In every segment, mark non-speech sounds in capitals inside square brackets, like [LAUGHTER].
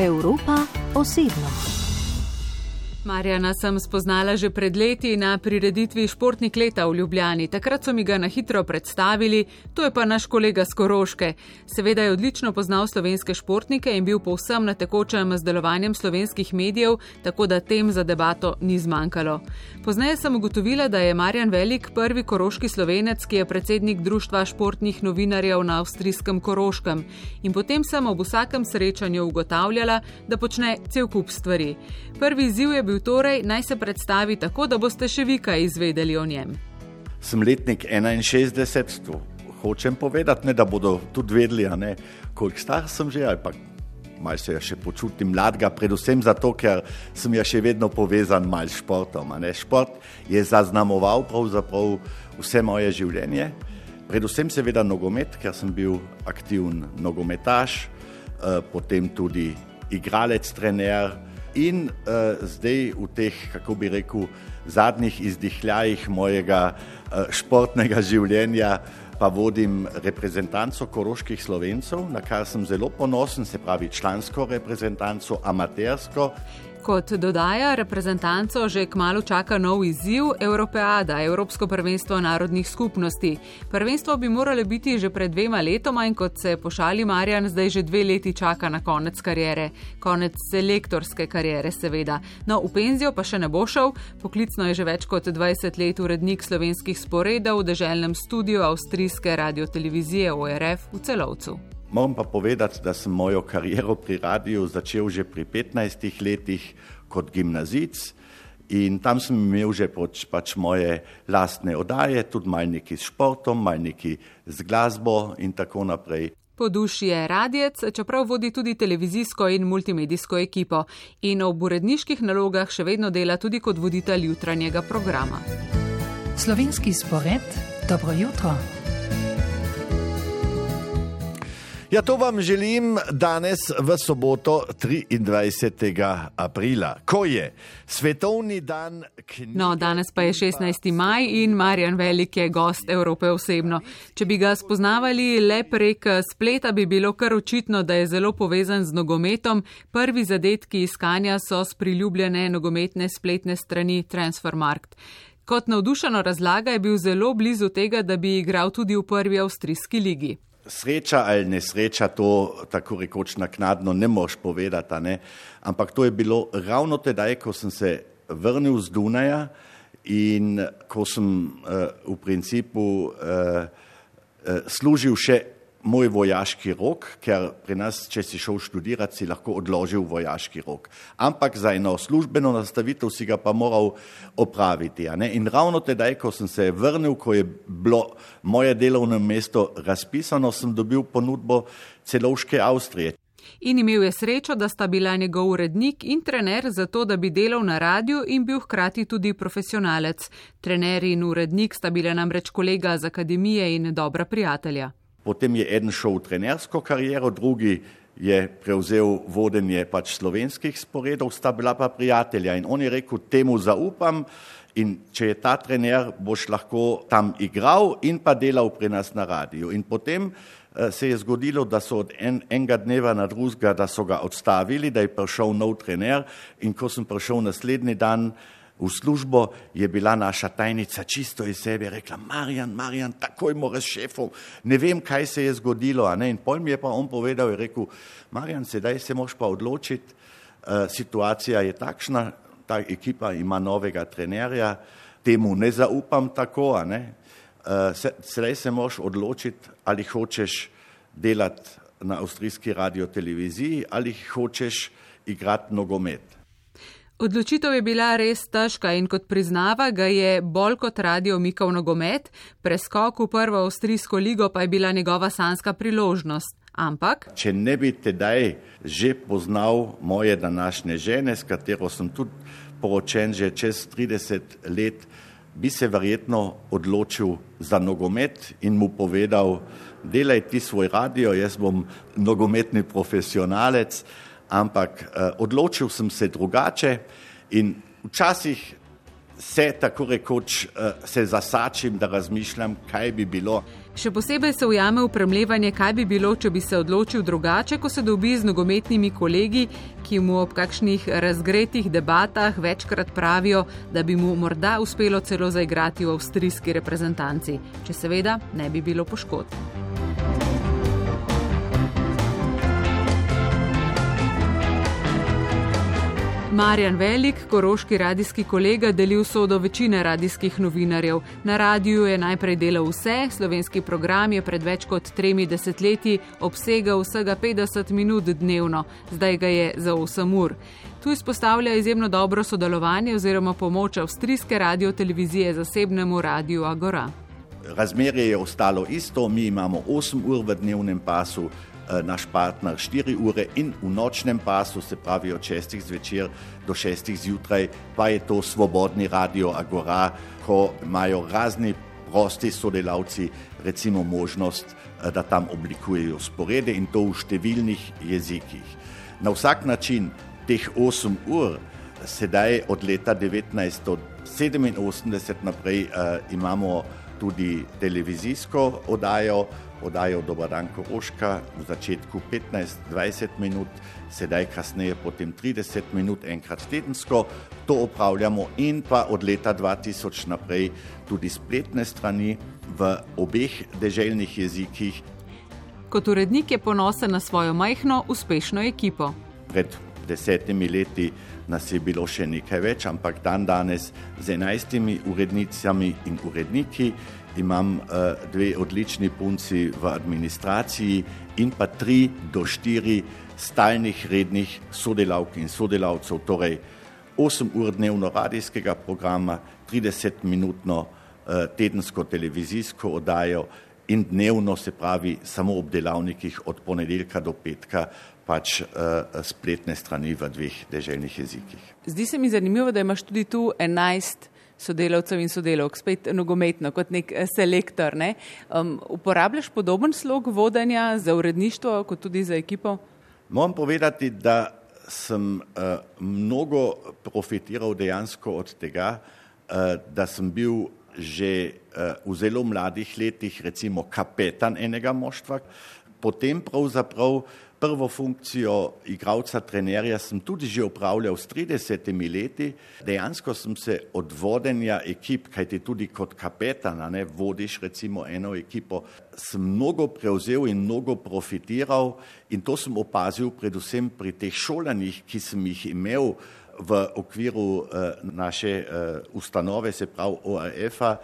Evropa osebno. Marjana sem spoznala že pred leti na prireditvi Športnik leta v Ljubljani. Takrat so mi ga na hitro predstavili, to je pa naš kolega Skoroške. Seveda je odlično poznal slovenske športnike in bil povsem na tekočem z delovanjem slovenskih medijev, tako da tem za debato ni zmanjkalo. Poznaje sem ugotovila, da je Marjan Velik prvi koroški slovenec, ki je predsednik Društva športnih novinarjev na avstrijskem Koroškem. In potem sem ob vsakem srečanju ugotavljala, da počne cel kup stvari. Prvi izziv je bil torej, naj se predstavi tako, da boste še vi kaj izvedeli o njem. Sem letnik 61, to hočem povedati, ne, da bodo tudi vedeli, koliko star sem že ali pa. Mal se še počutim mladega, predvsem zato, ker sem ja še vedno povezan mal s športom. Šport je zaznamoval pravzaprav vse moje življenje, predvsem seveda nogomet, ker sem bil aktiven nogometaš, eh, potem tudi igralec, trener, in uh, zdaj v teh, kako bi rekel, zadnjih izdihljajih mojega uh, športnega [LAUGHS] življenja pa vodim reprezentanco koroških slovencev, na kar sem zelo ponosen, se pravi člansko reprezentanco, amatersko. Kot dodaja, reprezentanco že kmalo čaka nov izziv Evropeada, Evropsko prvenstvo narodnih skupnosti. Prvenstvo bi moralo biti že pred dvema letoma in kot se pošali Marjan, zdaj že dve leti čaka na konec karijere, konec selektorske karijere seveda. No, v penzijo pa še ne bo šel, poklicno je že več kot 20 let urednik slovenskih sporedov v deželnem studiu avstrijske radiotelevizije ORF v celovcu. Moram pa povedati, da sem mojo kariero pri radiju začel že pri 15 letih kot gimnazic in tam sem imel že pač, pač moje lastne oddaje, tudi malo neki s športom, malo neki z glasbo in tako naprej. Po duši je radijec, čeprav vodi tudi televizijsko in multimedijsko ekipo in ob uredniških nalogah še vedno dela tudi kot voditelj jutranjega programa. Slovenski spored, dobro jutro. Ja, to vam želim danes v soboto 23. aprila, ko je svetovni dan knjige. No, danes pa je 16. maj in Marjan Velik je gost Evrope osebno. Če bi ga spoznavali le prek spleta, bi bilo kar očitno, da je zelo povezan z nogometom. Prvi zadetki iskanja so s priljubljene nogometne spletne strani Transfermarkt. Kot navdušeno razlaga je bil zelo blizu tega, da bi igral tudi v prvi avstrijski ligi sreča ali nesreča, to tako rekoč naknadno ne moš povedati, ne? ampak to je bilo ravno tedaj, ko sem se vrnil z Dunaja in ko sem uh, v principu uh, uh, služil še moj vojaški rok, ker pri nas, če si šel študirati, si lahko odložil vojaški rok. Ampak za eno službeno nastavitev si ga pa moral opraviti. In ravno tedaj, ko sem se vrnil, ko je bilo moje delovno mesto razpisano, sem dobil ponudbo celovške Avstrije. In imel je srečo, da sta bila njegov urednik in trener za to, da bi delal na radiju in bil hkrati tudi profesionalec. Trener in urednik sta bila namreč kolega z akademije in dobra prijatelja. Potem je eden šel v trenersko kariero, drugi je prevzel vodenje pač slovenskih sporedov, sta bila pa prijatelja. In on je rekel, temu zaupam. In če je ta trener, boš lahko tam igral in pa delal pri nas na radiju. In potem eh, se je zgodilo, da so od en, enega dneva na drugega, da so ga odstavili, da je prišel nov trener. In ko sem prišel naslednji dan, v službo, je bila naša tajnica čisto iz sebe rekla: Marjan, Marjan, takoj moraš šefov, ne vem, kaj se je zgodilo. In pol mi je pa on povedal: je rekel, Marjan, sedaj se moš pa odločiti, uh, situacija je takšna, ta ekipa ima novega trenerja, temu ne zaupam tako. Ne? Uh, sedaj se moš odločiti, ali hočeš delati na avstrijski radioteleviziji ali hočeš igrati nogomet. Odločitev je bila res težka in kot priznava, ga je bolj kot radio omikal nogomet, preskok v prvo avstrijsko ligo pa je bila njegova sanska priložnost. Ampak. Če ne bi tedaj že poznal moje današnje žene, s katero sem tudi poročen že čez 30 let, bi se verjetno odločil za nogomet in mu povedal, delaj ti svoj radio, jaz bom nogometni profesionalec ampak uh, odločil sem se drugače in včasih se tako rekoč uh, se zasačim, da razmišljam, kaj bi bilo. Še posebej se ujame v premljevanje, kaj bi bilo, če bi se odločil drugače, ko se dobi z nogometnimi kolegi, ki mu ob kakšnih razgretih debatah večkrat pravijo, da bi mu morda uspelo celo zaigrati v avstrijski reprezentanci, če seveda ne bi bilo poškodb. Marjan Velik, koroški radijski kolega, deli usodo večine radijskih novinarjev. Na radiju je najprej delal vse, slovenski program je pred več kot tremi desetletji obsegal vsega 50 minut dnevno, zdaj ga je za 8 ur. Tu izpostavlja izjemno dobro sodelovanje oziroma pomoč avstrijske radio-televizije zasebnemu radiju Agora. Razmerje je ostalo isto, mi imamo 8 ur v dnevnem pasu, naš partner 4 ure in v nočnem pasu, se pravi od 6 zvečer do 6 zjutraj, pa je to svobodni radio Agora, ko imajo razni prosti sodelavci recimo možnost, eh, da tam oblikujejo sporede in to v številnih jezikih. Na vsak način teh 8 ur, sedaj od leta 1987 naprej, uh, imamo tudi televizijsko oddajo, oddajo Dobrodan Koroška v začetku 15-20 minut, sedaj kasneje potem 30 minut enkrat tedensko. To opravljamo in pa od leta 2000 naprej tudi spletne strani v obeh deželnih jezikih. Kot urednik je ponosen na svojo majhno, uspešno ekipo. Pred desetimi leti nas je bilo še nekaj več, ampak dan danes z enajstimi urednicami in uredniki imam uh, dve odlični punci v administraciji in pa tri do štiri stalnih rednih sodelavk in sodelavcev, torej 8 ur dnevno radijskega programa, 30 minutno uh, tedensko televizijsko oddajo in dnevno se pravi samo ob delavnikih od ponedeljka do petka pač uh, spletne strani v dveh deželnih jezikih. Zdi se mi zanimivo, da imaš tudi tu 11 sodelavcev in sodelavk, spet nogometno, kot nek eh, selektor. Ne? Um, uporabljaš podoben slog vodenja za uredništvo, kot tudi za ekipo? Moram povedati, da sem uh, mnogo profitiral dejansko od tega, uh, da sem bil že uh, v zelo mladih letih, recimo kapetan enega moštva, potem pravzaprav prvo funkcijo igralca, trenerja sem tudi že upravljal s 30 leti. Dejansko sem se od vodenja ekip, kajti tudi kot kapetana ne vodiš recimo eno ekipo, sem mnogo prevzel in mnogo profitiral in to sem opazil predvsem pri teh šolanjih, ki sem jih imel v okviru uh, naše uh, ustanove, se pravi ORF-a.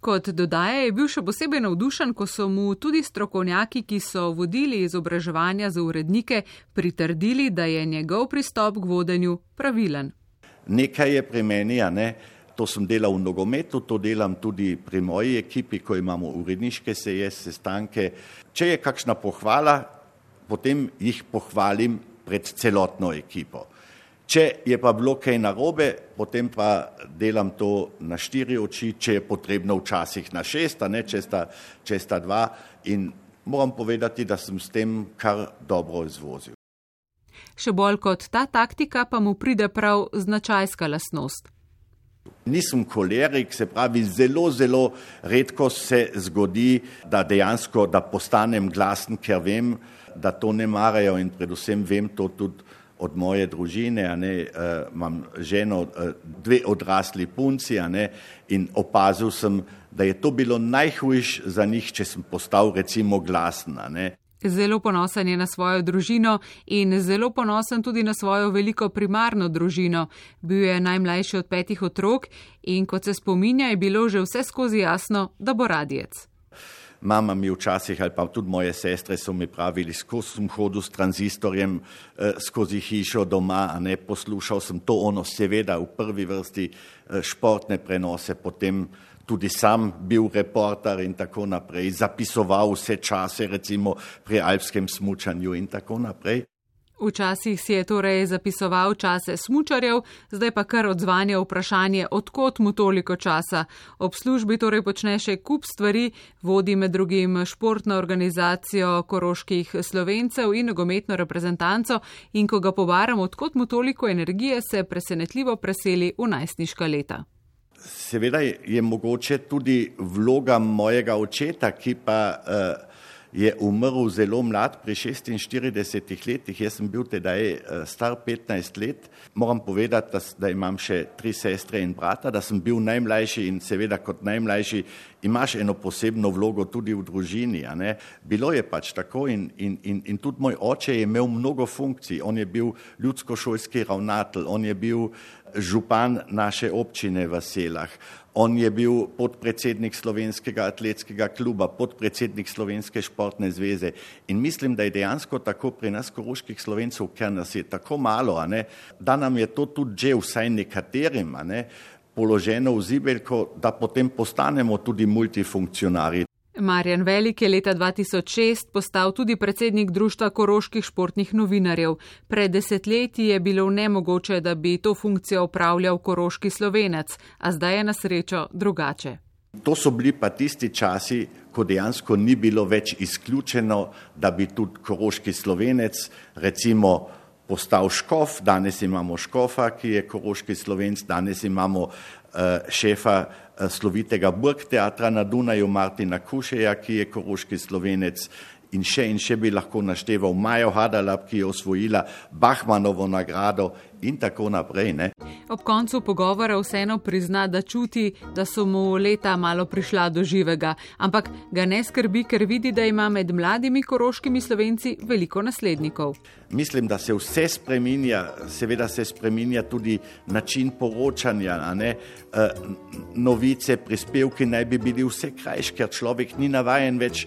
Kot dodaja, je bil še posebej navdušen, ko so mu tudi strokovnjaki, ki so vodili izobraževanja za urednike, pritrdili, da je njegov pristop k vodenju pravilen. Nekaj je pri meni, a ne. To sem delal v nogometu, to delam tudi pri moji ekipi, ko imamo uredniške seje, sestanke. Če je kakšna pohvala, potem jih pohvalim pred celotno ekipo. Če je pa bilo kaj narobe, potem pa delam to na štiri oči, če je potrebno včasih na šest, a ne če sta, če sta dva in moram povedati, da sem s tem kar dobro izvozil. Še bolj kot ta taktika pa mu pride prav značajska lasnost. Nisem kolerik, se pravi, zelo, zelo redko se zgodi, da dejansko da postanem glasen, ker vem, da to ne marajo in predvsem vem to tudi od moje družine, ne, uh, imam ženo, uh, dve odrasli punci ne, in opazil sem, da je to bilo najhujš za njih, če sem postal recimo glasen. Zelo ponosen je na svojo družino in zelo ponosen tudi na svojo veliko primarno družino. Bil je najmlajši od petih otrok in kot se spominja, je bilo že vse skozi jasno, da bo radijec. Mama mi včasih ali pa tudi moje sestre so mi pravili, skozi sem hodil s tranzistorjem eh, skozi hišo doma, a ne poslušal sem to ono, seveda v prvi vrsti eh, športne prenose, potem tudi sam bil reporter in tako naprej, zapisoval vse čase, recimo pri alpskem smučanju in tako naprej. Včasih si je torej zapisoval čase smučarjev, zdaj pa kar odzvanja vprašanje, odkot mu toliko časa. Ob službi torej počne še kup stvari, vodi med drugim športno organizacijo koroških slovencev in nogometno reprezentanco in ko ga povaram, odkot mu toliko energije, se presenetljivo preseli v najstniška leta. Seveda je mogoče tudi vloga mojega očeta, ki pa uh, je umrl zelo mlad, pri 46 letih, jaz sem bil tedaj eh, star 15 let. Moram povedati, da, da imam še tri sestre in brata, da sem bil najmlajši in seveda kot najmlajši imaš eno posebno vlogo tudi v družini. Bilo je pač tako in, in, in, in tudi moj oče je imel mnogo funkcij. On je bil ljudsko-šolski ravnatelj, on je bil župan naše občine v Selah. On je bil podpredsednik slovenskega atletskega kluba, podpredsednik slovenske športne zveze in mislim, da je dejansko tako pri nas koroških slovencev, ker nas je tako malo, ne, da nam je to tudi že vsaj nekaterim ne, položeno v zibelko, da potem postanemo tudi multifunkcionarji. Marjan Velik je leta 2006 postal tudi predsednik Društva koroških športnih novinarjev. Pred desetletji je bilo nemogoče, da bi to funkcijo upravljal koroški slovenec, a zdaj je na srečo drugače. To so bili pa tisti časi, ko dejansko ni bilo več izključeno, da bi tudi koroški slovenec recimo postal škof. Danes imamo škofa, ki je koroški slovenc, danes imamo uh, šefa Eh, slovitega Burg teatra na Dunaju Martina Kušeja, ki je koroški slovenec in še in še bi lahko našteval Majo Hadalab, ki je osvojila Bachmanovo nagrado in tako naprej. Ne. Ob koncu pogovora vseeno prizna, da čuti, da so mu leta malo prišla do živega, ampak ga ne skrbi, ker vidi, da ima med mladimi koroškimi slovenci veliko naslednikov. Mislim, da se vse spreminja, seveda se spreminja tudi način poročanja. E, novice, prispevki naj bi bili vse krajši, ker človek ni navajen več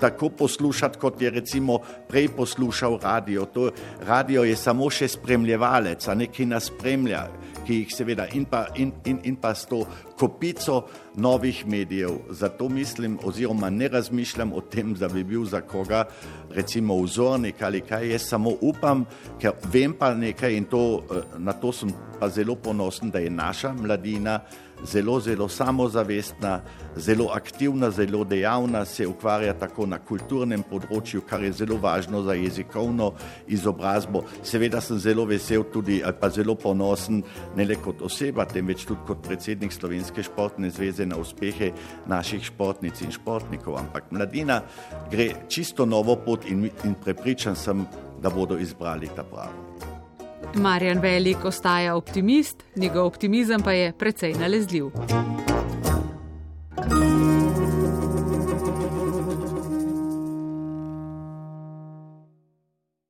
tako poslušati, kot je recimo prej poslušal radio. To radio je samo še spremljevalec, a neki nas spremlja, ki jih seveda in pa, in, in, in pa s to kopico novih medijev. Zato mislim oziroma ne razmišljam o tem, da bi bil za koga recimo vzornik ali kaj. Jaz samo upam, ker vem pa nekaj in to, eh, na to sem pa zelo ponosen, da je naša mladina zelo, zelo samozavestna, zelo aktivna, zelo dejavna, se ukvarja tako na kulturnem področju, kar je zelo važno za jezikovno izobrazbo. Seveda sem zelo vesel tudi ali pa zelo ponosen ne le kot oseba, temveč tudi kot predsednik Slovenske športne zveze na uspehe naših športnic in športnikov. Ampak mladina gre čisto novo pot in, in prepričan sem, da bodo izbrali ta pravo. Marjan Velik ostaja optimist, njegov optimizem pa je precej nalezljiv.